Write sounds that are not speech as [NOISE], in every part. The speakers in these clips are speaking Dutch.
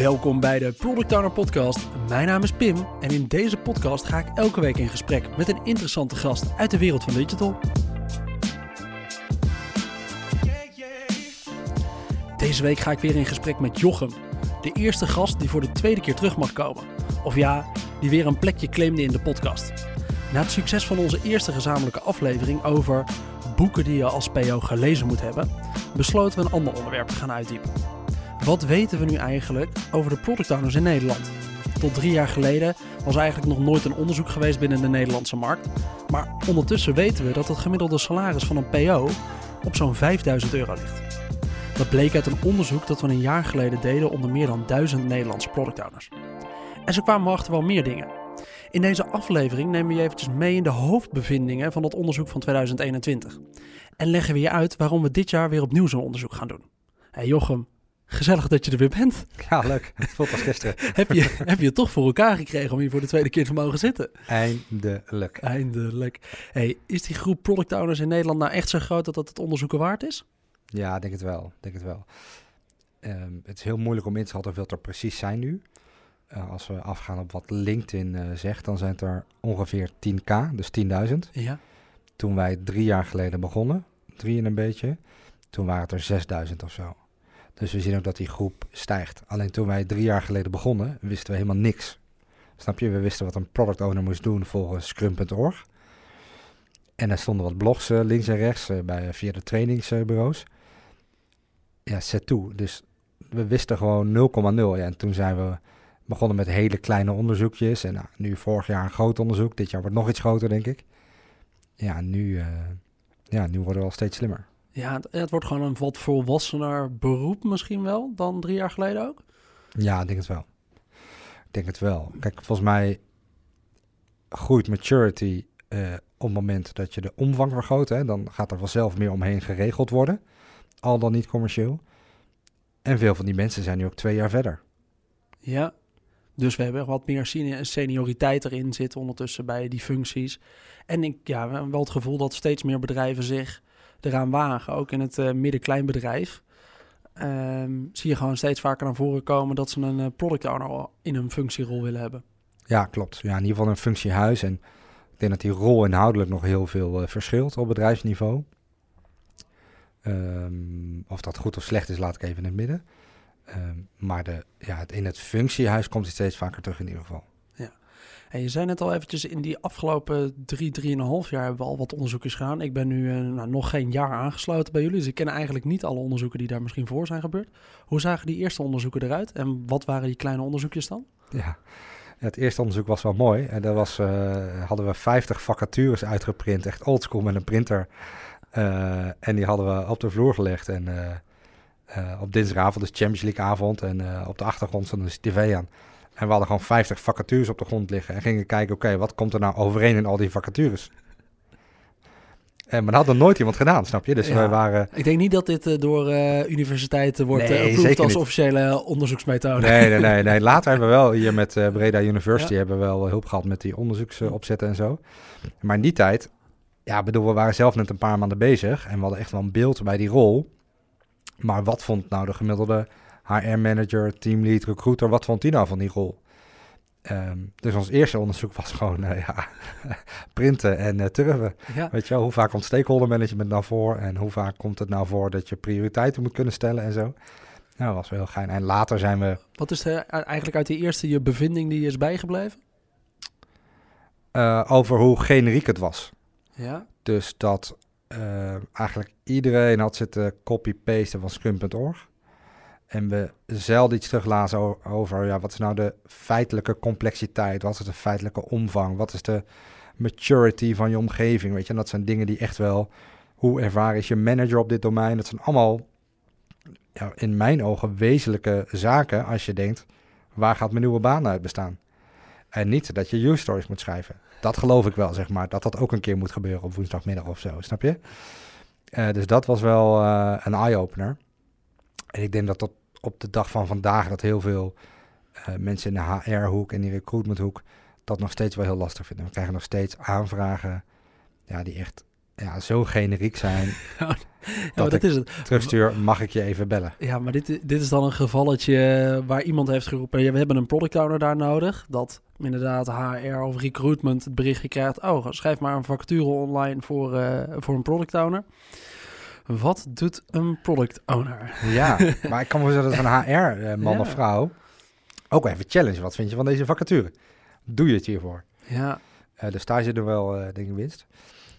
Welkom bij de Product Owner Podcast. Mijn naam is Pim en in deze podcast ga ik elke week in gesprek met een interessante gast uit de wereld van digital. Deze week ga ik weer in gesprek met Jochem, de eerste gast die voor de tweede keer terug mag komen. Of ja, die weer een plekje claimde in de podcast. Na het succes van onze eerste gezamenlijke aflevering over boeken die je als PO gelezen moet hebben, besloten we een ander onderwerp te gaan uitdiepen. Wat weten we nu eigenlijk over de product owners in Nederland? Tot drie jaar geleden was eigenlijk nog nooit een onderzoek geweest binnen de Nederlandse markt. Maar ondertussen weten we dat het gemiddelde salaris van een PO op zo'n 5000 euro ligt. Dat bleek uit een onderzoek dat we een jaar geleden deden onder meer dan 1000 Nederlandse product owners. En zo kwamen achter wel meer dingen. In deze aflevering nemen we je eventjes mee in de hoofdbevindingen van dat onderzoek van 2021. En leggen we je uit waarom we dit jaar weer opnieuw zo'n onderzoek gaan doen. Hey Jochem, gezellig dat je er weer bent. Ja, leuk. Het voelt als gisteren. [LAUGHS] heb, je, heb je het toch voor elkaar gekregen om hier voor de tweede keer te mogen zitten? Eindelijk. Eindelijk. Hey, is die groep product owners in Nederland nou echt zo groot dat dat het onderzoeken waard is? Ja, denk het wel. Denk het wel. Ehm, het is heel moeilijk om in te schatten hoeveel er precies zijn nu. Uh, als we afgaan op wat LinkedIn uh, zegt, dan zijn het er ongeveer 10k, dus 10.000. Ja. Toen wij drie jaar geleden begonnen, drie en een beetje, toen waren het er 6000 of zo. Dus we zien ook dat die groep stijgt. Alleen toen wij drie jaar geleden begonnen, wisten we helemaal niks. Snap je? We wisten wat een product owner moest doen volgens scrum.org. En er stonden wat blogs uh, links en rechts bij, via de trainingsbureaus. Ja, set toe. Dus we wisten gewoon 0,0. Ja, en toen zijn we begonnen met hele kleine onderzoekjes. En nou, nu vorig jaar een groot onderzoek. Dit jaar wordt nog iets groter, denk ik. Ja, nu, ja, nu worden we al steeds slimmer. Ja, het, het, wordt gewoon een wat volwassener beroep misschien wel dan drie jaar geleden ook? Ja, ik denk het wel. Ik denk het wel. Kijk, volgens mij groeit maturity uh, op het moment dat je de omvang vergroot. Hè, dan gaat er vanzelf meer omheen geregeld worden. Al dan niet commercieel. En veel van die mensen zijn nu ook twee jaar verder. Ja, dus we hebben wat meer senioriteit erin zitten ondertussen bij die functies. En ik ja, we hebben wel het gevoel dat steeds meer bedrijven zich eraan wagen. Ook in het uh, midden-kleinbedrijf um, zie je gewoon steeds vaker naar voren komen dat ze een uh, product owner in een functierol willen hebben. Ja, klopt. Ja, in ieder geval een functiehuis. En ik denk dat die rol inhoudelijk nog heel veel uh, verschilt op bedrijfsniveau. Um, of dat goed of slecht is, laat ik even in het midden. Um, maar de, ja, het, in het functiehuis komt hij steeds vaker terug in ieder geval. En je zei net al eventjes, in die afgelopen drie, drieënhalf jaar hebben we al wat onderzoekjes gedaan. Ik ben nu uh, nou, nog geen jaar aangesloten bij jullie, dus ik ken eigenlijk niet alle onderzoeken die daar misschien voor zijn gebeurd. Hoe zagen die eerste onderzoeken eruit en wat waren die kleine onderzoekjes dan? Ja, het eerste onderzoek was wel mooi. En daar uh, hadden we 50 vacatures uitgeprint, echt oldschool met een printer. Uh, en die hadden we op de vloer gelegd en... Op dinsdagavond, dus Champions League avond. En op de achtergrond stond de tv aan. En we hadden gewoon 50 vacatures op de grond liggen. En gingen kijken, oké, okay, wat komt er nou overeen in al die vacatures? En, maar dat had nog nooit iemand gedaan, snap je? Dus ja, wij waren... Ik denk niet dat dit uh, door universiteiten wordt nee, als officiële onderzoeksmethode. Nee, nee, nee, nee. [LAUGHS] Later hebben we wel hier met Breda University ja. hebben we wel hulp gehad met die onderzoeksopzetten en zo. Maar in die tijd, ja, bedoel, we waren zelf net een paar maanden bezig. En we hadden echt wel een beeld bij die rol. Maar wat vond nou de gemiddelde HR-manager, teamlead, recruiter, wat vond die nou van die rol? Um, dus ons eerste onderzoek was gewoon uh, ja, [LAUGHS] printen en uh, turven. Ja. Weet je wel, hoe vaak komt stakeholder management nou voor en hoe vaak komt het nou voor dat je prioriteiten moet kunnen stellen en zo. Nou, dat was wel heel gein. En later zijn we... Wat is er eigenlijk uit die eerste je bevinding die is bijgebleven? Uh, over hoe generiek het was. Ja. Dus dat eigenlijk iedereen had zitten copy-pasten van scrum.org. En we zelden iets teruglazen over ja, wat is nou de feitelijke complexiteit, wat is de feitelijke omvang, wat is de maturity van je omgeving, weet je. En dat zijn dingen die echt wel, hoe ervaren is je manager op dit domein, dat zijn allemaal ja, in mijn ogen wezenlijke zaken als je denkt, waar gaat mijn nieuwe baan uit bestaan? En niet dat je use stories moet schrijven. Dat geloof ik wel, zeg maar. Dat dat ook een keer moet gebeuren op woensdagmiddag of zo, snap je? Uh, dus dat was wel uh, een eye-opener. En ik denk dat tot op de dag van vandaag dat heel veel uh, mensen in de HR-hoek en die recruitment-hoek dat nog steeds wel heel lastig vinden. We krijgen nog steeds aanvragen ja, die echt ja, zo generiek zijn. [LAUGHS] Ja, dat dat ik is het. terugstuur, mag ik je even bellen? Ja, maar dit, dit is dan een gevalletje waar iemand heeft geroepen... ja, we hebben een product owner daar nodig. Dat inderdaad HR of recruitment het berichtje krijgt... oh, schrijf maar een vacature online voor, eh, voor een product owner. Wat doet een product owner? Ja, [LAUGHS] maar ik kan me voorstellen dat een HR-man Ja. of vrouw ook even challenge. Wat vind je van deze vacature? Doe je het hiervoor? Ja, Eh, dus daar zit er wel, eh denk ik, winst.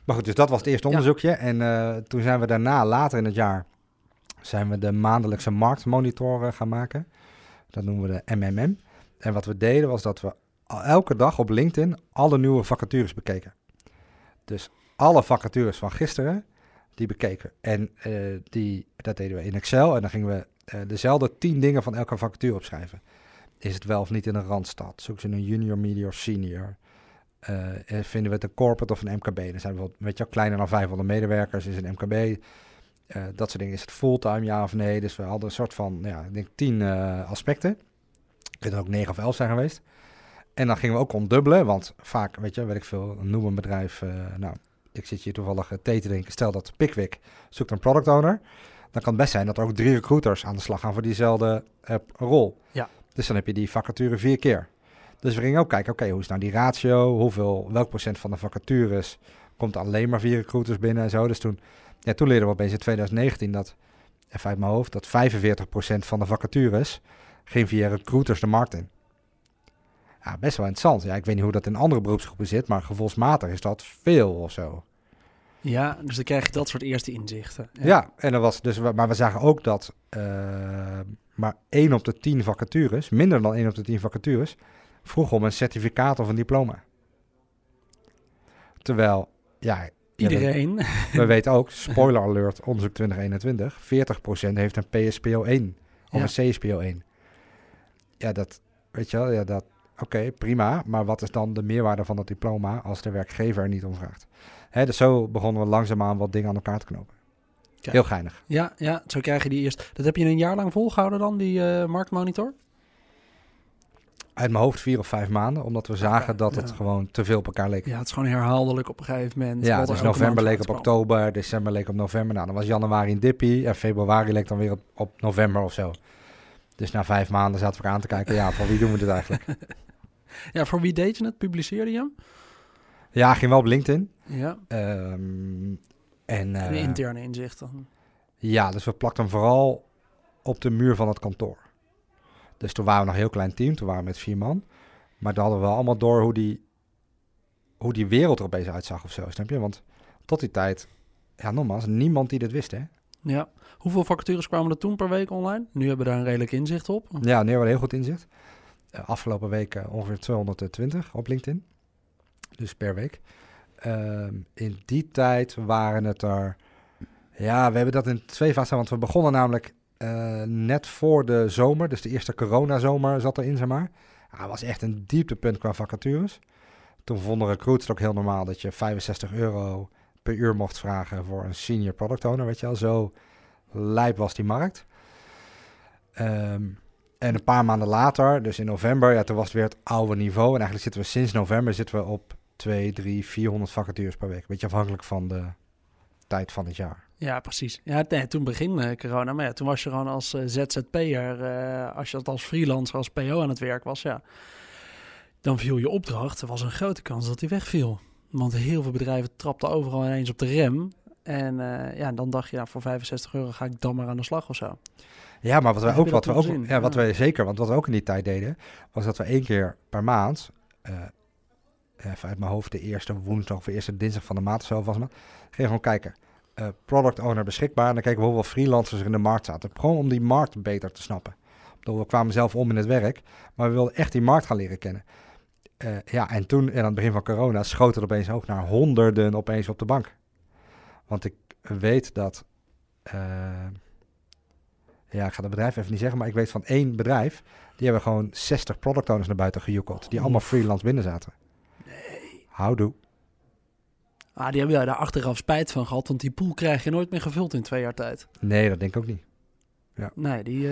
Maar goed, dus dat was het eerste Ja. onderzoekje. En eh, toen zijn we daarna, later in het jaar, zijn we de maandelijkse marktmonitor eh, gaan maken. Dat noemen we de MMM. En wat we deden was dat we elke dag op LinkedIn alle nieuwe vacatures bekeken. Dus alle vacatures van gisteren, die bekeken. En eh, die, dat deden we in Excel. En dan gingen we eh, dezelfde tien dingen van elke vacature opschrijven. Is het wel of niet in een randstad? Zoeken ze een junior, medium of senior? Eh, vinden we het een corporate of een MKB? Dan zijn we wel, weet je kleiner dan 500 medewerkers, is een MKB. Dat soort dingen. Is het fulltime, ja of nee? Dus we hadden een soort van, ja, ik denk tien aspecten. Kunnen ook negen of elf zijn geweest. En dan gingen we ook ontdubbelen, want vaak, weet je, weet ik veel, noem een bedrijf, nou, ik zit hier toevallig eh, thee te drinken. Stel dat Pickwick zoekt een product owner. Dan kan het best zijn dat er ook drie recruiters aan de slag gaan voor diezelfde eh, rol. Ja. Dus dan heb je die vacature vier keer. Dus we gingen ook kijken, oké, hoe is nou die ratio? Hoeveel, welk procent van de vacatures komt alleen maar vier recruiters binnen en zo. Dus toen, ja, toen leerden we opeens in 2019 dat, even uit mijn hoofd, dat 45% van de vacatures ging via recruiters de markt in. Ja, best wel interessant. Ja, ik weet niet hoe dat in andere beroepsgroepen zit, maar gevoelsmatig is dat veel of zo. ja, dus dan krijg je dat soort eerste inzichten. Ja, en dat was dus, maar we zagen ook dat eh, maar 1 op de 10 vacatures, minder dan 1 op de 10 vacatures, vroeg om een certificaat of een diploma. Terwijl, ja, ja, we- Iedereen. [LAUGHS] we, weten ook, spoiler alert, onderzoek 2021, 40% heeft een PSPO 1 of Ja. een CSPO 1. Ja, dat, weet je wel, ja, dat, oké, prima, maar wat is dan de meerwaarde van dat diploma als de werkgever er niet om vraagt? Hè, dus zo begonnen we langzaamaan wat dingen aan elkaar te knopen. Kijk. Heel geinig. Ja, ja, zo krijg je die eerst. Dat heb je een jaar lang volgehouden dan, die eh, marktmonitor? Uit mijn hoofd vier of vijf maanden, omdat we zagen dat het ja. gewoon te veel op elkaar leek. Ja, het is gewoon herhaaldelijk op een gegeven moment. Ja, dus november leek op oktober, december leek op november. Nou, dan was januari een dippie en februari leek dan weer op, op november of zo. Dus na vijf maanden zaten we aan te kijken, ja, van wie doen we dit eigenlijk? [LAUGHS] Ja, voor wie deed je het? Publiceerde je hem? Ja, ging wel op LinkedIn. Ja, Ehm, en en eh, interne inzichten. ja, dus we plakten hem vooral op de muur van het kantoor. Dus toen waren we nog een heel klein team, toen waren we met vier man. Maar dan hadden we wel allemaal door hoe die, hoe die wereld er opeens uitzag of zo, snap je? Want tot die tijd, ja nogmaals, niemand die dit wist, hè? Ja. Hoeveel vacatures kwamen er toen per week online? Nu hebben we daar een redelijk inzicht op. Ja, nu hebben we heel goed inzicht. Uh, afgelopen week uh, ongeveer 220 op LinkedIn. Dus per week. Ehm, in die tijd waren het er... Ja, we hebben dat in twee fasen. Want we begonnen namelijk uh, net voor de zomer. Dus de eerste coronazomer zat erin, zeg maar. Ja, was echt een dieptepunt qua vacatures. Toen vonden recruits het ook heel normaal dat je 65 euro per uur mocht vragen voor een senior product owner. Weet je wel, zo lijp was die markt. Um, en een paar maanden later, dus in november, ja, toen was het weer het oude niveau. En eigenlijk zitten we sinds november zitten we op 2, 3, 400 vacatures per week. Beetje afhankelijk van de tijd van het jaar. Ja, precies. Ja, toen begin uh, corona. Maar ja, toen was je gewoon als uh, ZZP'er, uh, als je dat als freelancer, als PO aan het werk was, ja. Dan viel je opdracht. Er was een grote kans dat die wegviel. Want heel veel bedrijven trapten overal ineens op de rem. En uh, ja, dan dacht je, nou, voor 65 euro ga ik dan maar aan de slag of zo. Ja, maar wat wij ook, wat we ook, ja, wat wij zeker, want wat we ook in die tijd deden, was dat we één keer per maand, uh, even uit mijn hoofd, de eerste woensdag of de eerste dinsdag van de maand of zo was het, gingen gewoon kijken. Uh, product owner beschikbaar. En dan keken we hoeveel freelancers er in de markt zaten. Gewoon om die markt beter te snappen. We kwamen zelf om in het werk, maar we wilden echt die markt gaan leren kennen. Uh, ja, en toen, in het begin van corona, schoot het opeens ook naar honderden opeens op de bank. Want ik weet dat. Uh, ja, ik ga het bedrijf even niet zeggen, maar ik weet van één bedrijf. Die hebben gewoon 60 product owners naar buiten gejoekeld. Die allemaal freelance binnen zaten. Nee. Houdoe. Ah, die hebben daar achteraf spijt van gehad, want die pool krijg je nooit meer gevuld in twee jaar tijd. Nee, dat denk ik ook niet. Ja. Nee, die...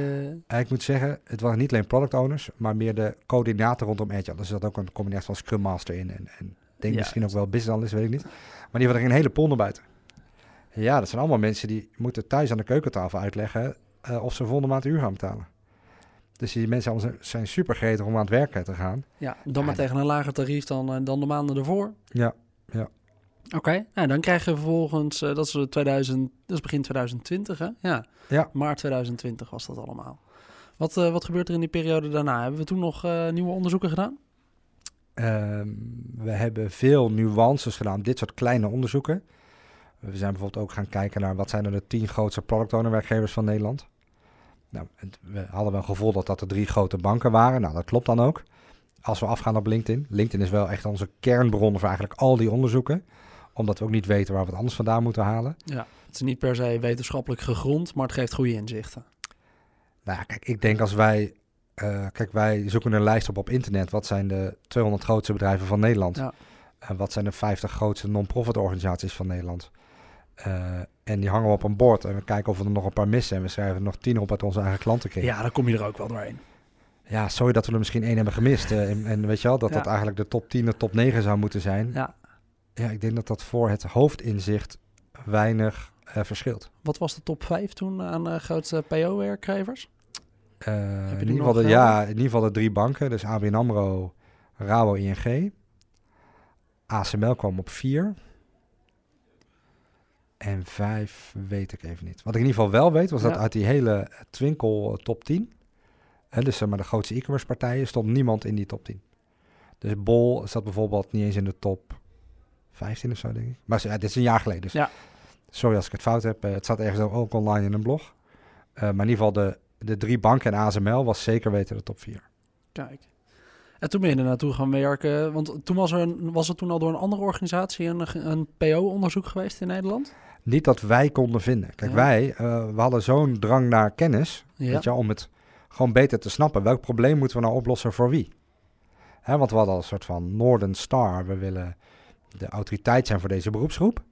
Uh... Ik moet zeggen, het waren niet alleen product owners, maar meer de coördinator rondom Agile. Dus er zat ook een combinatie van Scrum Master in. En, en denk Ja. misschien ook wel business analyst, weet ik niet. Maar die hadden er een hele pool naar buiten. Ja, dat zijn allemaal mensen die moeten thuis aan de keukentafel uitleggen uh, of ze volgende maand uur gaan betalen. Dus die mensen zijn super gretig om aan het werken te gaan. Ja, dan maar tegen een lager tarief dan, dan de maanden ervoor. Ja, ja. Oké, okay. nou, dan krijgen we vervolgens, uh, dat is 2000, dat is begin 2020 hè? Ja. ja. Maart 2020 was dat allemaal. Wat, wat gebeurt er in die periode daarna? Hebben we toen nog nieuwe onderzoeken gedaan? Ehm, we hebben veel nuances gedaan, dit soort kleine onderzoeken. We zijn bijvoorbeeld ook gaan kijken naar wat zijn er de tien grootste product owner werkgevers van Nederland. Nou, we hadden wel een gevoel dat dat de drie grote banken waren. Nou, dat klopt dan ook. Als we afgaan op LinkedIn. LinkedIn is wel echt onze kernbron voor eigenlijk al die onderzoeken. Omdat we ook niet weten waar we het anders vandaan moeten halen. Ja, het is niet per se wetenschappelijk gegrond, maar het geeft goede inzichten. Nou ja, kijk, ik denk als wij... Uh, kijk, wij zoeken een lijst op op internet. Wat zijn de 200 grootste bedrijven van Nederland? Ja. En wat zijn de 50 grootste non-profit organisaties van Nederland? Uh, en die hangen we op een bord en we kijken of we er nog een paar missen. En we schrijven er nog tien op uit onze eigen klantenkring. Ja, dan kom je er ook wel doorheen. Ja, sorry dat we er misschien één hebben gemist. Uh, en, en, weet je wel, dat dat eigenlijk de top 10 de top 9 zou moeten zijn. Ja. Ja, ik denk dat dat voor het hoofdinzicht weinig uh, verschilt. Wat was de top 5 toen aan de grootste PO-werkgevers? in, ieder geval de, ja, in ieder geval de drie banken. Dus ABN AMRO, Rabo, ING. ASML kwam op 4. En vijf weet ik even niet. Wat ik in ieder geval wel weet, was dat uit die hele Twinkel top 10, hè, dus zeg maar de grootste e-commerce partijen, stond niemand in die top 10. Dus Bol zat bijvoorbeeld niet eens in de top 15 of zo, denk ik. Maar ja, dit is een jaar geleden, dus ja. sorry als ik het fout heb. het staat ergens ook online in een blog. Uh, maar in ieder geval de, de drie banken en ASML was zeker weten de top 4. Kijk. En toen ben je er naartoe gaan werken. Want toen was er een, was er toen al door een andere organisatie een, een PO-onderzoek geweest in Nederland? Niet dat wij konden vinden. Kijk, Ja. wij, eh, we hadden zo'n drang naar kennis, Ja. weet je, om het gewoon beter te snappen. Welk probleem moeten we nou oplossen voor wie? Hè, want we hadden al een soort van Northern Star. We willen de autoriteit zijn voor deze beroepsgroep.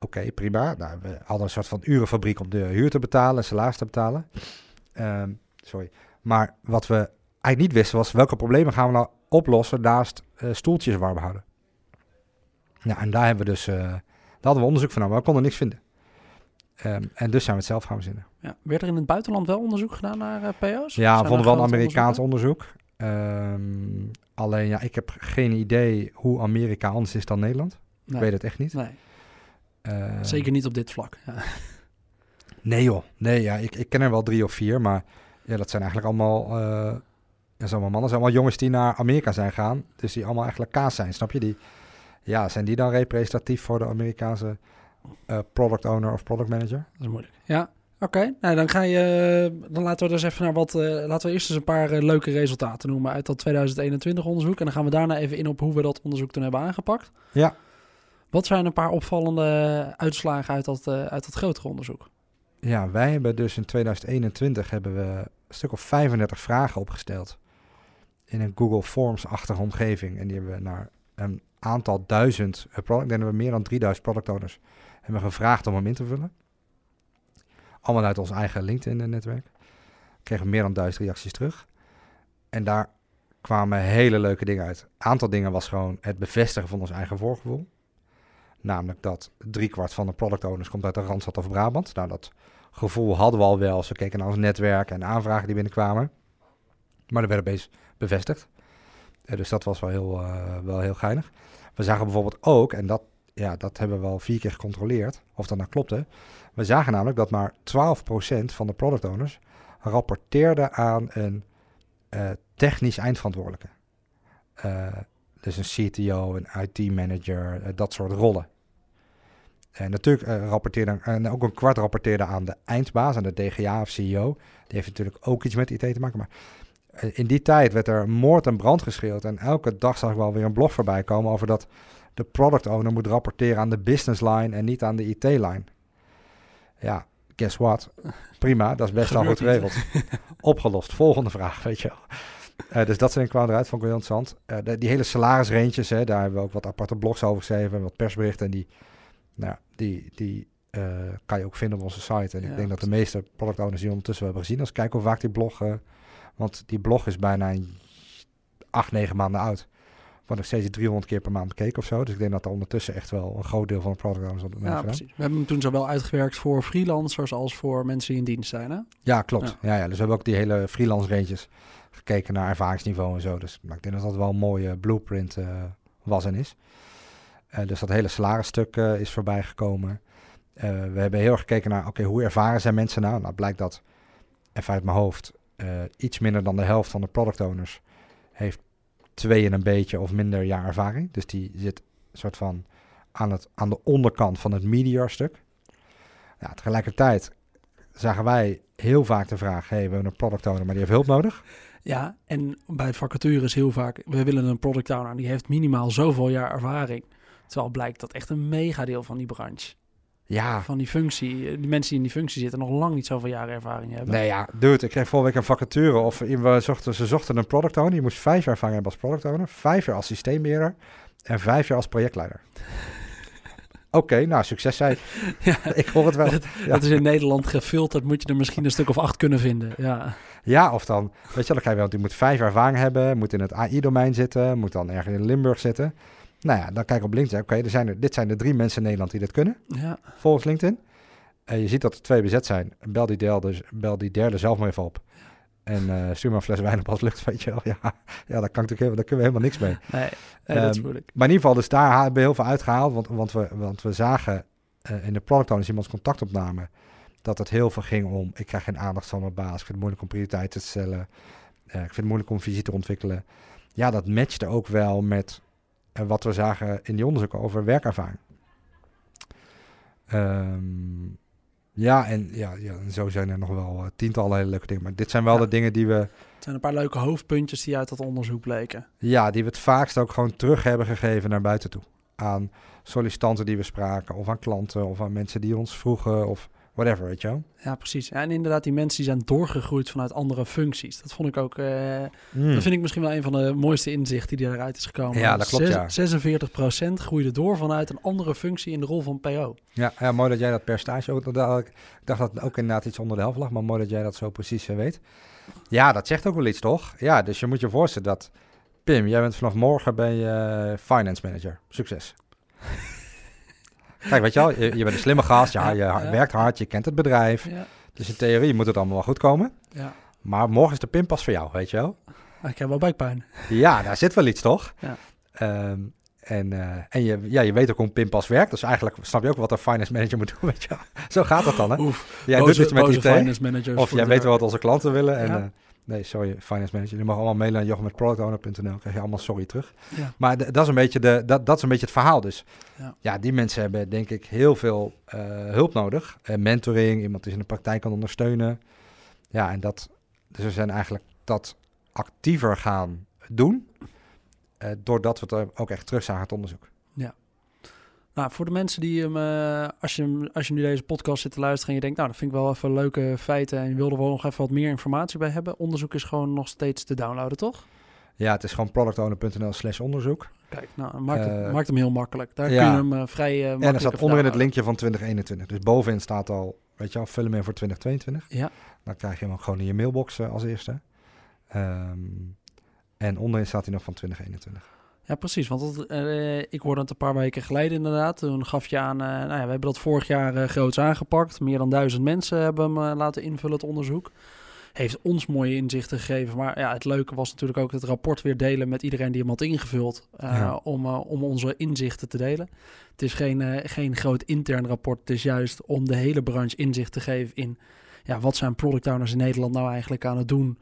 Oké, prima. Nou, we hadden een soort van urenfabriek om de huur te betalen, salaris te betalen. Ehm, sorry. Maar wat we eigenlijk niet wisten was welke problemen gaan we nou oplossen naast eh, stoeltjes warm houden. Nou, en daar hebben we dus, eh, daar hadden we onderzoek van, maar we konden niks vinden. Ehm, en dus zijn we het zelf gaan verzinnen. Ja. Werd er in het buitenland wel onderzoek gedaan naar eh, PO's? Ja, we vonden wel een Amerikaans onderzoek. Ehm, alleen ja, ik heb geen idee hoe Amerika anders is dan Nederland. Ik weet het echt niet. Nee, Ehm, zeker niet op dit vlak. Ja. Nee joh, nee ja, ik, ik ken er wel drie of vier, maar ja, dat zijn eigenlijk allemaal, eh ja, zijn allemaal mannen, dat zijn allemaal jongens die naar Amerika zijn gegaan, dus die allemaal eigenlijk kaas zijn, snap je? Die, ja, zijn die dan representatief voor de Amerikaanse eh, product owner of product manager? Dat is moeilijk. Ja, oké. Nou, dan ga je. Dan laten we dus even naar wat. eh, laten we eerst eens een paar eh, leuke resultaten noemen uit dat 2021 onderzoek. En dan gaan we daarna even in op hoe we dat onderzoek toen hebben aangepakt. Ja. Wat zijn een paar opvallende uitslagen uit dat, eh, uit dat grotere onderzoek? Ja, wij hebben dus in 2021 hebben we een stuk of 35 vragen opgesteld in een Google Forms-achtige omgeving. En die hebben we naar een aantal duizend product, ik denk dat we meer dan 3000 product owners hebben gevraagd om hem in te vullen. Allemaal uit ons eigen LinkedIn-netwerk. Kregen meer dan duizend reacties terug. En daar kwamen hele leuke dingen uit. Een aantal dingen was gewoon het bevestigen van ons eigen voorgevoel. Namelijk dat driekwart van de product owners komt uit de Randstad of Brabant. Nou, dat gevoel hadden we al wel als we keken naar ons netwerk en de aanvragen die binnenkwamen. Maar dat werd opeens bevestigd. Eh, dus dat was wel heel, eh, wel heel geinig. We zagen bijvoorbeeld ook, en dat, ja, dat hebben we al vier keer gecontroleerd, of dat nou klopte. We zagen namelijk dat maar 12% van de product owners rapporteerde aan een eh, technisch eindverantwoordelijke. Eh, dus een CTO, een IT-manager, eh, dat soort rollen. En natuurlijk rapporteerde, en ook een kwart rapporteerde aan de eindbaas, aan de DGA of CEO. Die heeft natuurlijk ook iets met IT te maken. Maar in die tijd werd er moord en brand geschreeuwd. En elke dag zag ik wel weer een blog voorbij komen over dat de product owner moet rapporteren aan de business line en niet aan de IT-line. Ja, guess what? Prima, dat is best wel goed geregeld. Opgelost. Volgende vraag, weet je wel. Eh, dus dat zijn kwamen eruit, wel interessant. Eh, de- die hele salarisranges, hè, daar hebben we ook wat aparte blogs over geschreven, wat persberichten. En die, nou, die, die eh, kan je ook vinden op onze site. En Ja, ik denk dat de meeste product owners die ondertussen wel hebben gezien. Als ik kijk hoe vaak die blog, want die blog is bijna acht, negen maanden oud. Wordt nog steeds 300 keer per maand bekeken of zo. Dus ik denk dat er ondertussen echt wel een groot deel van de product owners Ja, precies. We hebben hem toen zowel uitgewerkt voor freelancers als voor mensen die in dienst zijn, hè? Ja, klopt. Ja. Ja, dus we hebben ook die hele freelance ranges gekeken naar ervaringsniveau en zo. Dus ik denk dat dat wel een mooie blueprint uh, was en is. Uh, dus dat hele salarisstuk uh, is voorbij gekomen. we hebben heel erg gekeken naar, oké, hoe ervaren zijn mensen nou? Nou, blijkt dat, even uit mijn hoofd, iets minder dan de helft van de product owners heeft twee en een beetje of minder jaar ervaring. Dus die zit soort van aan, het, aan de onderkant van het media stuk. Ja, tegelijkertijd zagen wij heel vaak de vraag: hey, we hebben een product owner, maar die heeft hulp nodig. Ja, en bij vacatures heel vaak: we willen een product owner die heeft minimaal zoveel jaar ervaring. Terwijl blijkt dat echt een megadeel van die branche. Ja. Van die functie. Die mensen die in die functie zitten nog lang niet zoveel jaren ervaring hebben. Nee, ja, dude, ik kreeg vorige week een vacature. Of we zochten, ze zochten een product owner. Je moest vijf jaar ervaring hebben als product owner. Vijf jaar als systeembeheerder. En vijf jaar als projectleider. [LAUGHS] Oké, nou, succes zei [LAUGHS] Ja, [LAUGHS] ik hoor het wel. Dat, ja. dat, is in Nederland gefilterd. Moet je er misschien een stuk of acht kunnen vinden. Ja, ja of dan, weet je dan ga je wel, die moet vijf jaar ervaring hebben, moet in het AI-domein zitten, moet dan ergens in Limburg zitten. Nou ja, dan kijk op LinkedIn. Oké, er zijn er, dit zijn de drie mensen in Nederland die dit kunnen. Ja. Volgens LinkedIn. En je ziet dat er twee bezet zijn. Bel die derde, bel die derde zelf maar even op. En uh, stuur maar een fles wijn op als lukt, weet je wel. [LAUGHS] Ja, ja daar, kan natuurlijk, daar kunnen we helemaal niks mee. Nee, nee dat is um, moeilijk. Maar in ieder geval, dus daar hebben we heel veel uitgehaald. Want, want, we, want we zagen uh, in de product owners iemands contactopname... dat het heel veel ging om... ik krijg geen aandacht van mijn baas. Ik vind het moeilijk om prioriteiten te stellen. Uh, ik vind het moeilijk om visie te ontwikkelen. Ja, dat matchte ook wel met wat we zagen in die onderzoeken over werkervaring. Um, ja, en ja, ja, zo zijn er nog wel uh, tientallen hele leuke dingen. Maar dit zijn wel ja. de dingen die we... Het zijn een paar leuke hoofdpuntjes die uit dat onderzoek bleken. Ja, die we het vaakst ook gewoon terug hebben gegeven naar buiten toe. Aan sollicitanten die we spraken, of aan klanten, of aan mensen die ons vroegen, of whatever, weet je wel. Ja, precies. En inderdaad, die mensen die zijn doorgegroeid vanuit andere functies. Dat vond ik ook, uh, mm. dat vind ik misschien wel een van de mooiste inzichten die eruit is gekomen. Ja, dat klopt, Zes, ja. 46% groeide door vanuit een andere functie in de rol van PO. Ja, ja mooi dat jij dat percentage ook, dat, ik dacht dat ook inderdaad iets onder de helft lag, maar mooi dat jij dat zo precies uh, weet. Ja, dat zegt ook wel iets, toch? Ja, dus je moet je voorstellen dat, Pim, jij bent vanaf morgen ben je uh, finance manager. Succes. Kijk, weet je wel, je, je bent een slimme gast, ja, je ja. werkt hard, je kent het bedrijf. Ja. Dus in theorie moet het allemaal wel goed komen. Ja. Maar morgen is de pinpas voor jou, weet je wel. Ik heb wel buikpijn. Ja, daar zit wel iets, toch? Ja. Um, en uh, en je, ja, je weet ook hoe een pinpas werkt. Dus eigenlijk snap je ook wat een finance manager [LAUGHS] moet doen, weet je wel. Zo gaat dat dan, hè? Oef, jij boze, doet iets met IT. Of jij weet wel wat onze klanten willen. En, ja. Nee, sorry, finance manager. Je mag allemaal mailen naar jochem.productowner.nl. krijg je allemaal sorry terug. Ja. Maar dat, is een beetje de, dat, dat is een beetje het verhaal dus. Ja, ja die mensen hebben denk ik heel veel uh, hulp nodig. Uh, mentoring, iemand die ze in de praktijk kan ondersteunen. Ja, en dat... Dus we zijn eigenlijk dat actiever gaan doen... Uh, doordat we het ook echt terug zagen het onderzoek. Ja. Nou, voor de mensen die hem, uh, als, je, als je nu deze podcast zit te luisteren en je denkt, nou, dat vind ik wel even leuke feiten en je wilde wel nog even wat meer informatie bij hebben. Onderzoek is gewoon nog steeds te downloaden, toch? Ja, het is gewoon productowner.nl slash onderzoek. Kijk, nou, maakt, het, uh, maakt hem heel makkelijk. Daar ja. kun je hem uh, vrij uh, En er staat onderin het linkje van 2021. Dus bovenin staat al, weet je wel, vul hem in voor 2022. Ja. Dan krijg je hem ook gewoon in je mailbox als eerste. Um, en onderin staat hij nog van 2021. Ja, precies. Want dat, uh, ik hoorde het een paar weken geleden inderdaad. Toen gaf je aan, uh, nou ja, we hebben dat vorig jaar uh, groots aangepakt. Meer dan duizend mensen hebben hem laten invullen, het onderzoek. Heeft ons mooie inzichten gegeven. Maar ja, het leuke was natuurlijk ook het rapport weer delen met iedereen die hem had ingevuld. Ja. om, om onze inzichten te delen. Het is geen, geen groot intern rapport. Het is juist om de hele branche inzicht te geven in... Ja, wat zijn product owners in Nederland nou eigenlijk aan het doen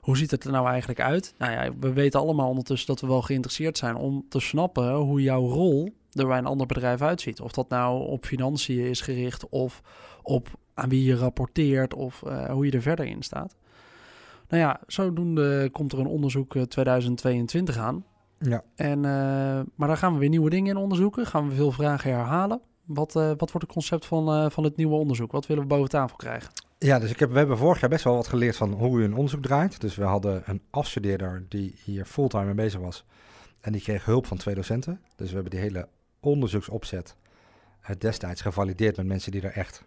hoe ziet het er nou eigenlijk uit? Nou ja, we weten allemaal ondertussen dat we wel geïnteresseerd zijn om te snappen hoe jouw rol er bij een ander bedrijf uitziet. Of dat nou op financiën is gericht of op aan wie je rapporteert of uh, hoe je er verder in staat. Nou ja, zodoende komt er een onderzoek 2022 aan. Ja. En, uh, maar daar gaan we weer nieuwe dingen in onderzoeken. Gaan we veel vragen herhalen. Wat, uh, wat wordt het concept van, van het nieuwe onderzoek? Wat willen we boven tafel krijgen? Ja, dus ik heb, we hebben vorig jaar best wel wat geleerd van hoe u een onderzoek draait. Dus we hadden een afstudeerder die hier fulltime mee bezig was. En die kreeg hulp van twee docenten. Dus we hebben die hele onderzoeksopzet uh, destijds gevalideerd met mensen die er echt,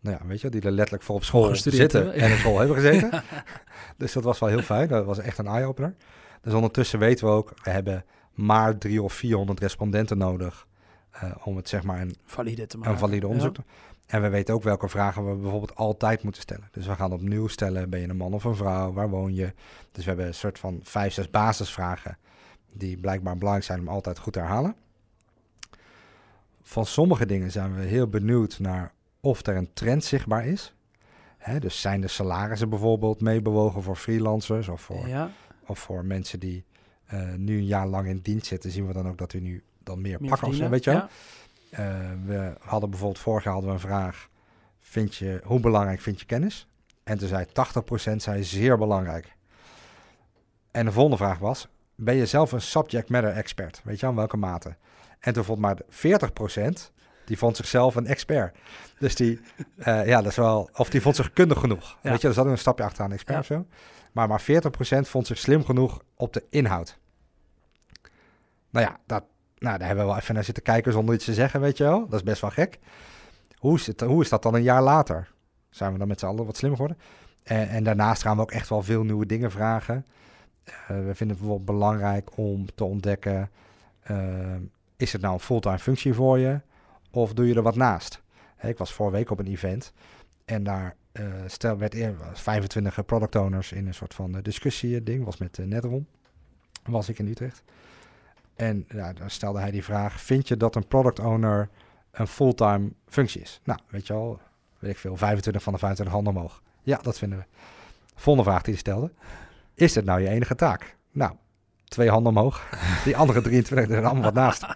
nou ja, weet je, die er letterlijk voor op school zitten en op school hebben gezeten. ja. [LAUGHS] [LAUGHS] Dus dat was wel heel fijn. Dat was echt een eye-opener. Dus ondertussen weten we ook, we hebben maar drie of 400 respondenten nodig eh, om het zeg maar een, Valide te maken. een valide onderzoek Ja. te En we weten ook welke vragen we bijvoorbeeld altijd moeten stellen. Dus we gaan opnieuw stellen, ben je een man of een vrouw? Waar woon je? Dus we hebben een soort van vijf, zes basisvragen die blijkbaar belangrijk zijn om altijd goed te herhalen. Van sommige dingen zijn we heel benieuwd naar of er een trend zichtbaar is. Hè, dus zijn de salarissen bijvoorbeeld meebewogen voor freelancers of voor, Ja, of voor mensen die eh, nu een jaar lang in dienst zitten, zien we dan ook dat u nu dan meer, meer pakken of zo, weet je wel? Ja. Eh, we hadden bijvoorbeeld vorig jaar hadden we een vraag: vind je, hoe belangrijk vind je kennis? En toen zei 80% zei zeer belangrijk. En de volgende vraag was: ben je zelf een subject matter expert? Weet je aan welke mate? En toen vond maar 40% die vond zichzelf een expert. Dus die, [LAUGHS] eh, ja, dat is wel, of die vond zich kundig genoeg. Ja. Weet je, zat ook een stapje achteraan expert Ja. of zo. Maar maar 40% vond zich slim genoeg op de inhoud. Nou ja, dat, nou, daar hebben we wel even naar zitten kijken zonder iets te zeggen, weet je wel. Dat is best wel gek. Hoe is, het, hoe is dat dan een jaar later? Zijn we dan met z'n allen wat slimmer geworden? En, en daarnaast gaan we ook echt wel veel nieuwe dingen vragen. Eh, we vinden het bijvoorbeeld belangrijk om te ontdekken... eh, is het nou een fulltime functie voor je? Of doe je er wat naast? Ik was vorige week op een event en daar eh, stel, werd eer, 25 product owners in een soort van eh, discussie ding. Was met uh, Netron. Was ik in Utrecht. En ja, dan stelde hij die vraag: Vind je dat een product owner een fulltime functie is? Nou, weet je wel, weet ik veel, 25 van de 25 handen omhoog. Ja, dat vinden we. Volgende vraag die hij stelde: Is dit nou je enige taak? Nou, twee handen omhoog. Die andere 23 er allemaal wat naast. [LAUGHS]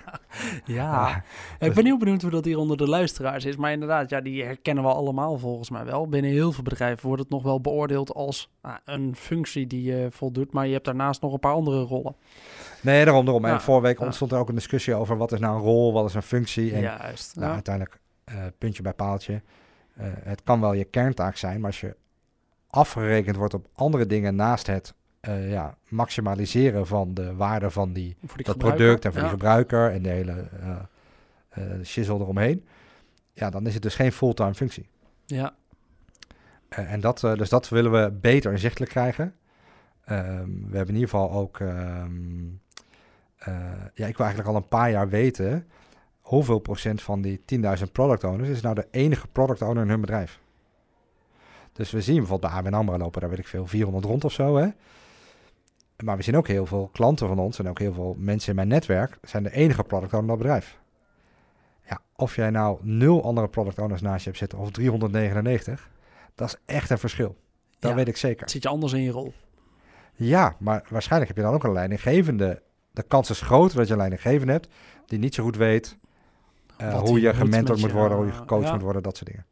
Ja. Ah, ik ben heel benieuwd hoe dat hier onder de luisteraars is. Maar inderdaad, ja, die herkennen we allemaal volgens mij wel. Binnen heel veel bedrijven wordt het nog wel beoordeeld als ah, een functie die je voldoet. Maar je hebt daarnaast nog een paar andere rollen. Nee, daarom, daarom. Ja, En vorige week ontstond er ook een discussie over wat is nou een rol, wat is een functie. En Juist. nou, ja. uiteindelijk, eh, puntje bij paaltje. Eh, het kan wel je kerntaak zijn, maar als je afgerekend wordt op andere dingen naast het eh, ja, maximaliseren van de waarde van die, dat product en voor Ja. die gebruiker en de hele eh, shizzle eromheen. Ja, dan is het dus geen fulltime functie. Ja, en dat, dus dat willen we beter inzichtelijk krijgen. Ehm, we hebben in ieder geval ook... ehm, eh, ja, ik wil eigenlijk al een paar jaar weten... hoeveel procent van die 10.000 product owners... is nou de enige product owner in hun bedrijf. Dus we zien bijvoorbeeld bij ABN AMRO lopen... daar weet ik veel, 400 rond of zo, hè. Maar we zien ook heel veel klanten van ons... en ook heel veel mensen in mijn netwerk... zijn de enige product owner in dat bedrijf. Ja, of jij nou nul andere product owners naast je hebt zitten... of 399... Dat is echt een verschil. Dat Ja. weet ik zeker. zit je anders in je rol. Ja, maar waarschijnlijk heb je dan ook een leidinggevende. De kans is groter dat je een leidinggevende hebt die niet zo goed weet eh, hoe je gementord moet worden, hoe je gecoacht ja. moet worden, dat soort dingen.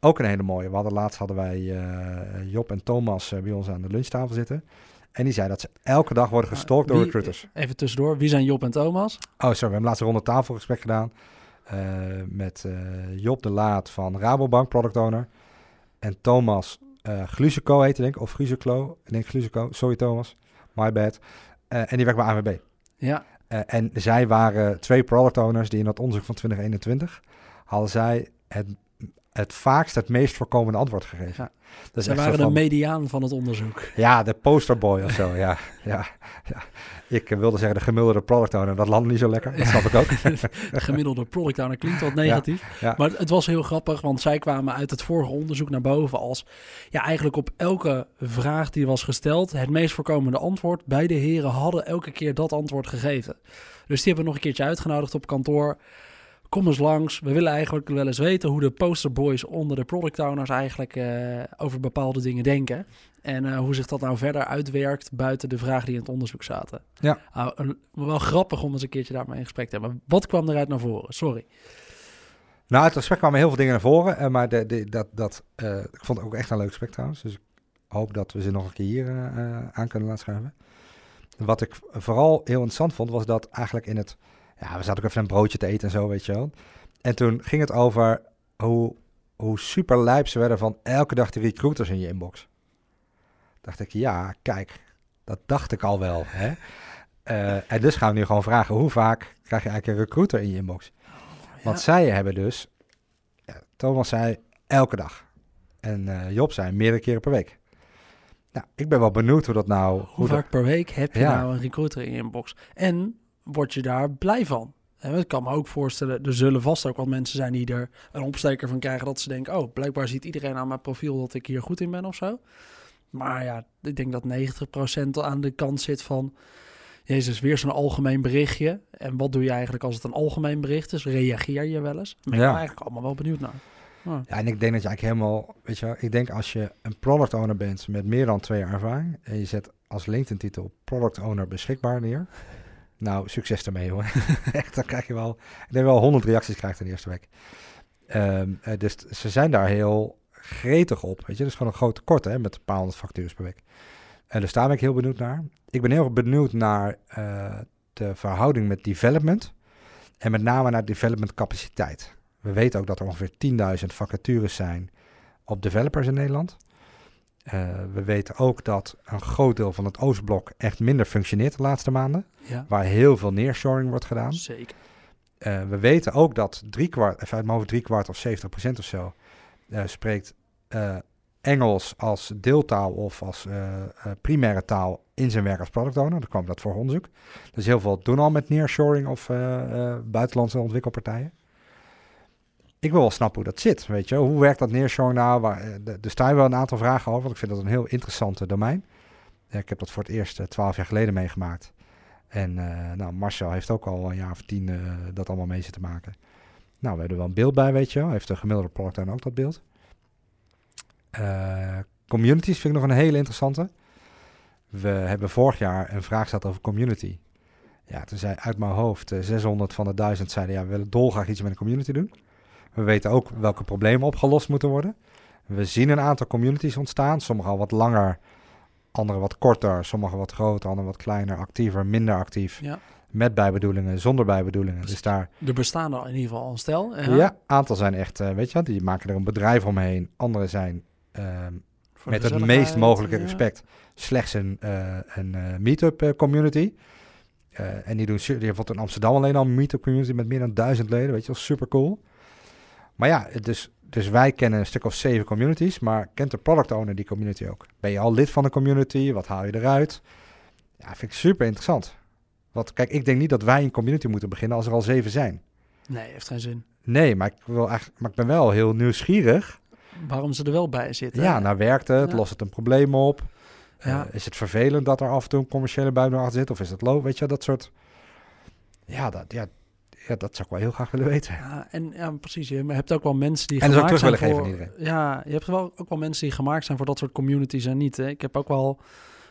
Ook een hele mooie. We hadden laatst hadden wij eh, Job en Thomas eh, bij ons aan de lunchtafel zitten. En die zei dat ze elke dag worden gestalkt door recruiters. Even tussendoor, wie zijn Job en Thomas? Oh, sorry, we hebben laatst een ronde tafelgesprek gedaan. met Job de Laat van Rabobank, product owner. En Thomas eh Glusico heette denk ik, of Glusico. Ik denk Glusico, sorry Thomas, my bad. Eh, en die werkt bij AWB. Ja, Eh, en zij waren twee product owners die in dat onderzoek van 2021 hadden zij het, het vaakst het meest voorkomende antwoord gegeven. Ja. Dat ze waren de van- mediaan van het onderzoek. ja, de posterboy of zo, ja. ja, ja. Ik eh, wilde zeggen de gemiddelde product owner, dat landde niet zo lekker, dat snap ik ook. [LAUGHS] De gemiddelde product owner klinkt wat negatief. ja. Maar het was heel grappig, want zij kwamen uit het vorige onderzoek naar boven als... Ja, eigenlijk op elke vraag die was gesteld, het meest voorkomende antwoord. Beide heren hadden elke keer dat antwoord gegeven. Dus die hebben we nog een keertje uitgenodigd op kantoor. Kom eens langs. We willen eigenlijk wel eens weten hoe de posterboys onder de product owners eigenlijk eh, over bepaalde dingen denken. En eh, hoe zich dat nou verder uitwerkt buiten de vragen die in het onderzoek zaten. Ja. Nou, een- wel grappig om eens een keertje daarmee in gesprek te hebben. Wat kwam eruit naar voren? Sorry. Nou, uit het gesprek kwamen heel veel dingen naar voren. eh, maar de, de, dat, dat, ik vond het ook echt een leuk gesprek trouwens. Dus ik hoop dat we ze nog een keer hier aan kunnen laten schuiven. Wat ik vooral heel interessant vond, was dat eigenlijk in het... Ja, we zaten ook even een broodje te eten en zo, weet je wel. En toen ging het over hoe, hoe super lijp ze werden van elke dag de recruiters in je inbox. Dacht ik, ja, kijk, dat dacht ik al wel. Hè? Eh, en dus gaan we nu gewoon vragen, hoe vaak krijg je eigenlijk een recruiter in je inbox? Want zij hebben dus, ja, Thomas zei elke dag. En eh, Job zei meerdere keren per week. Nou, ik ben wel benieuwd hoe dat nou... Hoe dat- vaak per week heb je Ja. nou een recruiter in je inbox? En word je daar blij van. En ik kan me ook voorstellen, er zullen vast ook wat mensen zijn die er een opsteker van krijgen dat ze denken, oh, blijkbaar ziet iedereen aan mijn profiel dat ik hier goed in ben of zo. Maar ja, ik denk dat 90% aan de kant zit van, Jezus, weer zo'n algemeen berichtje. En wat doe je eigenlijk als het een algemeen bericht is? Reageer je wel eens? Ben ik Ja. ben eigenlijk allemaal wel benieuwd naar. Ja. Ja, en ik denk dat je eigenlijk helemaal, weet je wel, ik denk als je een product owner bent met meer dan twee jaar ervaring en je zet als LinkedIn titel product owner beschikbaar neer. Nou, succes ermee hoor. [LAUGHS] Echt, dan krijg je wel, ik denk wel 100 reacties krijgt in de eerste week. Ehm, eh, dus ze zijn daar heel gretig op, weet je. Dat is gewoon een groot tekort hè, met een paar honderd factures per week. En daar ben ik heel benieuwd naar. Ik ben heel benieuwd naar eh, de verhouding met development en met name naar development capaciteit. We weten ook dat er ongeveer 10.000 vacatures zijn op developers in Nederland. Eh, we weten ook dat een groot deel van het Oostblok echt minder functioneert de laatste maanden, ja, waar heel veel nearshoring wordt gedaan. zeker. Eh, we weten ook dat drie kwart, even uit mijn hoofd drie kwart of 70% of zo, eh, spreekt Engels als deeltaal of als primaire taal in zijn werk als product owner. Dan kwam dat voor onderzoek. Dus heel veel doen al met nearshoring of buitenlandse ontwikkelpartijen. Ik wil wel snappen hoe dat zit, weet je. Hoe werkt dat nearshoring nou? Waar, eh, de- er staan wel een aantal vragen over, want ik vind dat een heel interessante domein. Eh, ik heb dat voor het eerst eh, twaalf jaar geleden meegemaakt. En eh, nou, Marcel heeft ook al een jaar of tien eh, dat allemaal mee zitten maken. Nou, we hebben wel een beeld bij, weet je. Heeft de gemiddelde product ook dat beeld. Eh, communities vind ik nog een hele interessante. We hebben vorig jaar een vraag gesteld over community. Ja, toen zei uit mijn hoofd eh, 600 van de 1000 zeiden... ja, we willen dolgraag iets met een community doen. We weten ook welke problemen opgelost moeten worden. We zien een aantal communities ontstaan. Sommige al wat langer, andere wat korter. Sommige wat groter, andere wat kleiner, actiever, minder actief. Ja. Met bijbedoelingen, zonder bijbedoelingen. Dus daar, Er bestaan er in ieder geval een stel. ja, aantal zijn echt, eh, weet je die maken er een bedrijf omheen. Andere zijn ehm, met het meest mogelijke ja. respect slechts een, eh, een eh, meetup community. En die doen, die bijvoorbeeld in Amsterdam alleen al een meetup community met meer dan duizend leden, weet je wel, super cool. Maar ja, dus, dus wij kennen een stuk of zeven communities, maar kent de product owner die community ook? Ben je al lid van een community? Wat haal je eruit? Ja, vind ik super interessant. Want kijk, ik denk niet dat wij een community moeten beginnen als er al zeven zijn. Nee, heeft geen zin. Nee, maar ik, wil eigenlijk, maar ik ben wel heel nieuwsgierig. Waarom ze er wel bij zitten. Ja, nou werkt het? Ja. Lost het een probleem op? Ja. Eh, is het vervelend dat er af en toe een commerciële buidel achter zit? Of is het low? Weet je, dat soort... Ja, dat, ja, ja, dat zou ik wel heel graag willen weten. Ja, en ja, precies. Je hebt ook wel mensen die En ook gemaakt terug zijn willen voor, geven aan Ja, je hebt wel ook wel mensen die gemaakt zijn voor dat soort communities en niet. Hè. Ik heb ook wel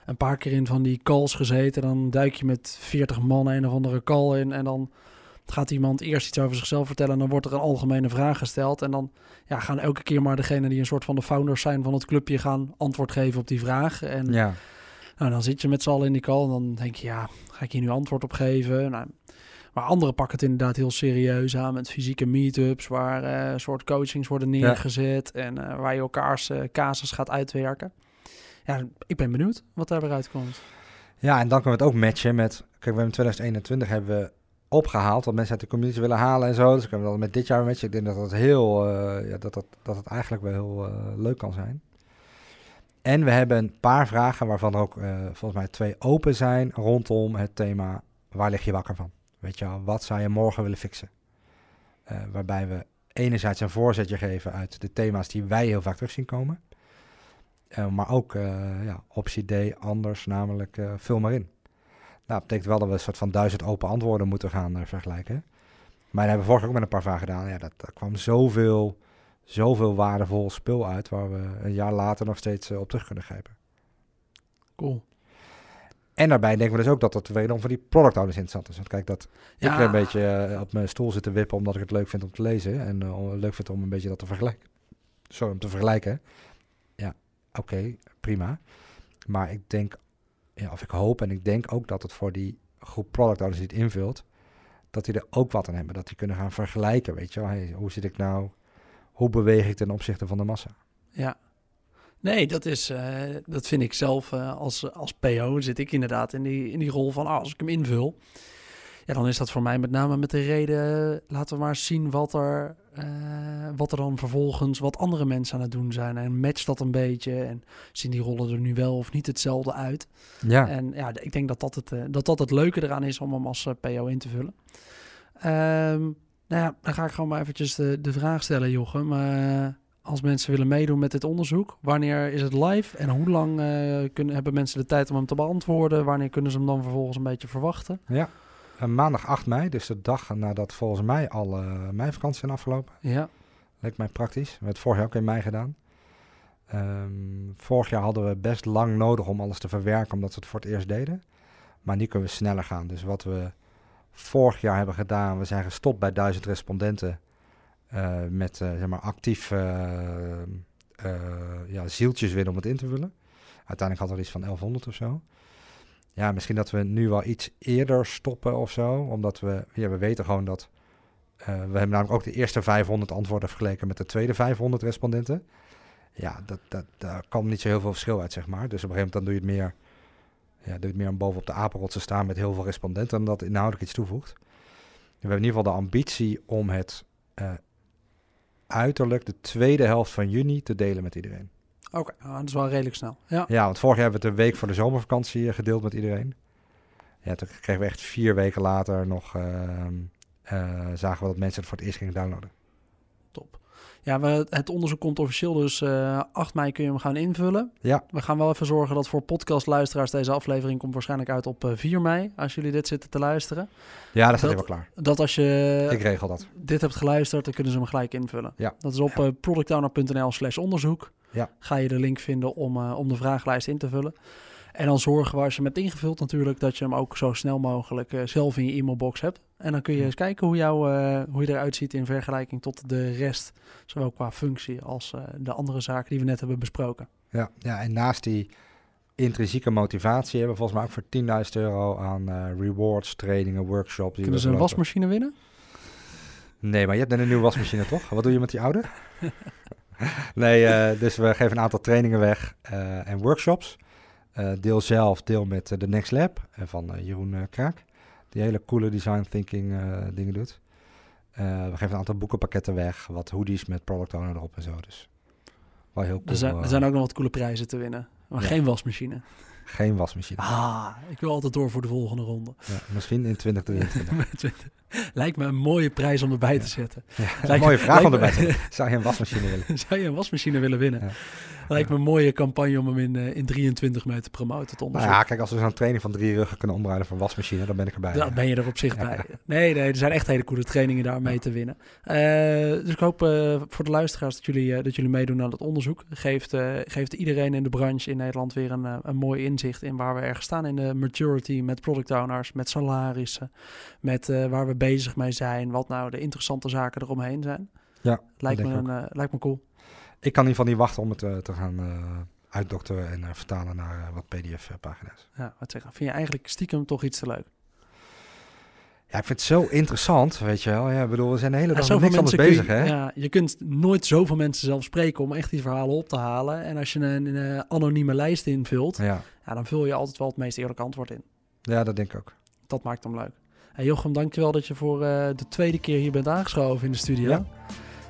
een paar keer in van die calls gezeten. Dan duik je met 40 man een of andere call in en dan gaat iemand eerst iets over zichzelf vertellen en dan wordt er een algemene vraag gesteld en dan ja, gaan elke keer maar degene die een soort van de founders zijn van het clubje gaan antwoord geven op die vraag. En Ja, nou, dan zit je met z'n allen in die call en dan denk je, ja, ga ik hier nu antwoord op geven? Nou, maar anderen pakken het inderdaad heel serieus aan met fysieke meetups, waar eh, soort coachings worden neergezet en eh, waar je elkaars eh, casus gaat uitwerken. Ja, ik ben benieuwd wat daar weer uitkomt. ja, en dan kunnen we het ook matchen met... Kijk, we hebben in 2021 hebben we opgehaald wat mensen uit de community willen halen en zo. Dus kunnen we dat met dit jaar matchen. Ik denk dat dat heel... ja, dat, dat, dat het eigenlijk wel heel leuk kan zijn. En we hebben een paar vragen waarvan er ook volgens mij twee open zijn rondom het thema waar lig je wakker van? Weet je wat zou je morgen willen fixen? Eh, waarbij we enerzijds een voorzetje geven uit de thema's die wij heel vaak terug zien komen. Eh, maar ook eh, ja, optie D anders, namelijk vul maar in. Nou, dat betekent wel dat we een soort van duizend open antwoorden moeten gaan vergelijken. Maar daar hebben we vorige ook met een paar vragen gedaan. Ja, dat, kwam zoveel, zoveel waardevol spul uit waar we een jaar later nog steeds op terug kunnen grijpen. Cool. En daarbij denken we dus ook dat het wederom voor die product owners interessant is. Want kijk, dat Ja, ik een beetje eh, op mijn stoel zit te wippen omdat ik het leuk vind om te lezen. En eh, leuk vind om een beetje dat te vergelijken. Sorry, om te vergelijken. Ja, oké, prima. Maar ik denk, ja, of ik hoop en ik denk ook dat het voor die groep product owners die het invult, dat die er ook wat aan hebben. Dat die kunnen gaan vergelijken, weet je wel. Hey, hoe zit ik nou, hoe beweeg ik ten opzichte van de massa? Ja. Nee, dat, is, eh, dat vind ik zelf eh, als, als PO zit ik inderdaad in die, in die rol van ah, als ik hem invul. Ja, dan is dat voor mij met name met de reden, laten we maar eens zien wat er, eh, wat er dan vervolgens, wat andere mensen aan het doen zijn. En matcht dat een beetje en zien die rollen er nu wel of niet hetzelfde uit. Ja, En ja, ik denk dat dat het, dat dat het leuke eraan is om hem als PO in te vullen. Ehm, nou ja, dan ga ik gewoon maar eventjes de, de vraag stellen, Jochem. Als mensen willen meedoen met dit onderzoek, wanneer is het live en hoe lang eh, kunnen, hebben mensen de tijd om hem te beantwoorden? Wanneer kunnen ze hem dan vervolgens een beetje verwachten? ja. Eh, maandag 8 mei, dus de dag nadat volgens mij al eh, mijn vakantie zijn afgelopen. Ja, Leek mij praktisch. We hebben het vorig jaar ook in mei gedaan. Ehm, vorig jaar hadden we best lang nodig om alles te verwerken, omdat we het voor het eerst deden. Maar nu kunnen we sneller gaan. Dus wat we vorig jaar hebben gedaan, we zijn gestopt bij 1000 respondenten met eh, zeg maar actief eh, eh, ja, zieltjes winnen om het in te vullen. Uiteindelijk hadden we iets van 1100 of zo. Ja, misschien dat we nu wel iets eerder stoppen of zo, omdat we, we weten gewoon dat eh, we hebben namelijk ook de eerste 500 antwoorden vergeleken met de tweede 500 respondenten. Ja, dat, dat, daar kwam niet zo heel veel verschil uit, zeg maar. Dus op een gegeven moment dan doe je het meer, ja, doe je het meer om bovenop de apenrotsen staan met heel veel respondenten en dat inhoudelijk iets toevoegt. We hebben in ieder geval de ambitie om het eh, uiterlijk de tweede helft van juni te delen met iedereen. oké. Nou, dat is wel redelijk snel. Ja, Ja, want vorig jaar hebben we het een week voor de zomervakantie eh, gedeeld met iedereen. Ja, toen kregen we echt vier weken later nog, ehm, eh, zagen we dat mensen het voor het eerst gingen downloaden. top. Ja, we, het onderzoek komt officieel dus eh 8 mei kun je hem gaan invullen. Ja. We gaan wel even zorgen dat voor podcastluisteraars deze aflevering komt waarschijnlijk uit op eh, 4 mei, als jullie dit zitten te luisteren. Ja, dat staat helemaal klaar. Dat als je Ik regel dat. dit hebt geluisterd, dan kunnen ze hem gelijk invullen. Ja. Dat is op eh productowner.nl slash onderzoek. Ja. Ga je de link vinden om, eh, om de vragenlijst in te vullen. En dan zorgen we als je hem hebt ingevuld natuurlijk dat je hem ook zo snel mogelijk eh, zelf in je e-mailbox hebt. En dan kun je eens kijken hoe, jou, eh, hoe je eruit ziet in vergelijking tot de rest. Zowel qua functie als eh, de andere zaken die we net hebben besproken. Ja, ja, en naast die intrinsieke motivatie hebben we volgens mij ook voor 10.000 euro aan eh, rewards, trainingen, workshops. Kunnen ze een wasmachine winnen? Nee, maar je hebt net een nieuwe wasmachine, toch? Wat doe je met die oude? [LAUGHS] nee, dus we geven een aantal trainingen weg en workshops. Deel zelf, deel met de Next Lab van Jeroen Kraak. Die hele coole design thinking eh, dingen doet. Eh, we geven een aantal boekenpakketten weg. Wat hoodies met product owner erop en zo. Dus wel heel cool. Er zijn, er eh, zijn ook nog wat coole prijzen te winnen. Maar Ja. geen wasmachine. Geen wasmachine. Ah, ik wil altijd door voor de volgende ronde. Ja, misschien in [LAUGHS] 2023. [LAUGHS] Lijkt me een mooie prijs om erbij te zetten. Ja, Lijkt- mooie vraag om erbij te [LAUGHS] Zou je een wasmachine willen? Zou je een wasmachine willen winnen? Ja. Lijkt me een mooie campagne om hem in, eh, in 23 mee te promoten. Het Nou onderzoek. ja, kijk, als we zo'n training van drie ruggen kunnen omruilen voor een wasmachine, dan ben ik erbij. Daar ben je er op zich bij. Nee, nee, er zijn echt hele coole trainingen daar mee te winnen. Eh, dus ik hoop eh, voor de luisteraars dat jullie, dat jullie meedoen aan het onderzoek. Geeft, geeft iedereen in de branche in Nederland weer een, een mooi inzicht in waar we ergens staan in de maturity met product owners, met salarissen, met waar we bezig mee zijn, wat nou de interessante zaken eromheen zijn. Ja, Lijkt me, een, eh, lijkt me cool. Ik kan in ieder geval niet wachten om het eh, te gaan eh, uitdokteren en vertalen naar wat PDF-pagina's. Ja, wat zeggen. Vind je eigenlijk stiekem toch iets te leuk? Ja, ik vind het zo interessant, weet je wel. Ja, bedoel, we zijn de hele Ja, dag met zoveel niks anders kun je- bezig, hè? Ja, je kunt nooit zoveel mensen zelf spreken om echt die verhalen op te halen. En als je een, een, anonieme lijst invult, Ja. ja, dan vul je altijd wel het meest eerlijke antwoord in. ja, dat denk ik ook. Dat maakt hem leuk. Hey Jochem, dankjewel dat je voor eh, de tweede keer hier bent aangeschoven in de studio. Ja.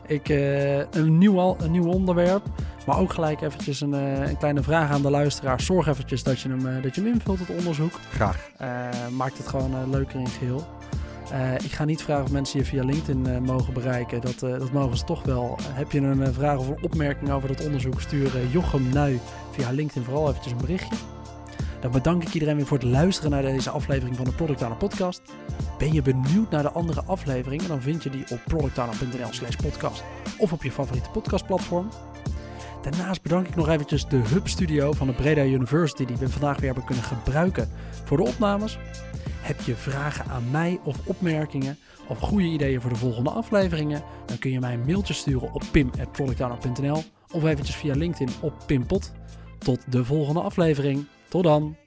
Ik, eh, een, nieuw, al- een nieuw onderwerp, maar ook gelijk eventjes een, eh, een kleine vraag aan de luisteraar. Zorg eventjes dat je hem, dat je hem invult, het onderzoek. Graag. Maakt het gewoon leuker in geheel. Eh, ik ga niet vragen of mensen je via LinkedIn mogen bereiken. Dat, dat mogen ze toch wel. Heb je een vraag of een opmerking over dat onderzoek? Stuur Jochem Nui via LinkedIn vooral eventjes een berichtje. Dan bedank ik iedereen weer voor het luisteren naar deze aflevering van de Product Podcast. Ben je benieuwd naar de andere afleveringen? Dan vind je die op productowner.nl slash podcast of op je favoriete podcastplatform. Daarnaast bedank ik nog eventjes de Hub Studio van de Breda University die we vandaag weer hebben kunnen gebruiken voor de opnames. Heb je vragen aan mij of opmerkingen of goede ideeën voor de volgende afleveringen? Dan kun je mij een mailtje sturen op pim.productowner.nl of eventjes via LinkedIn op Pimpot. Tot de volgende aflevering. Tot dan!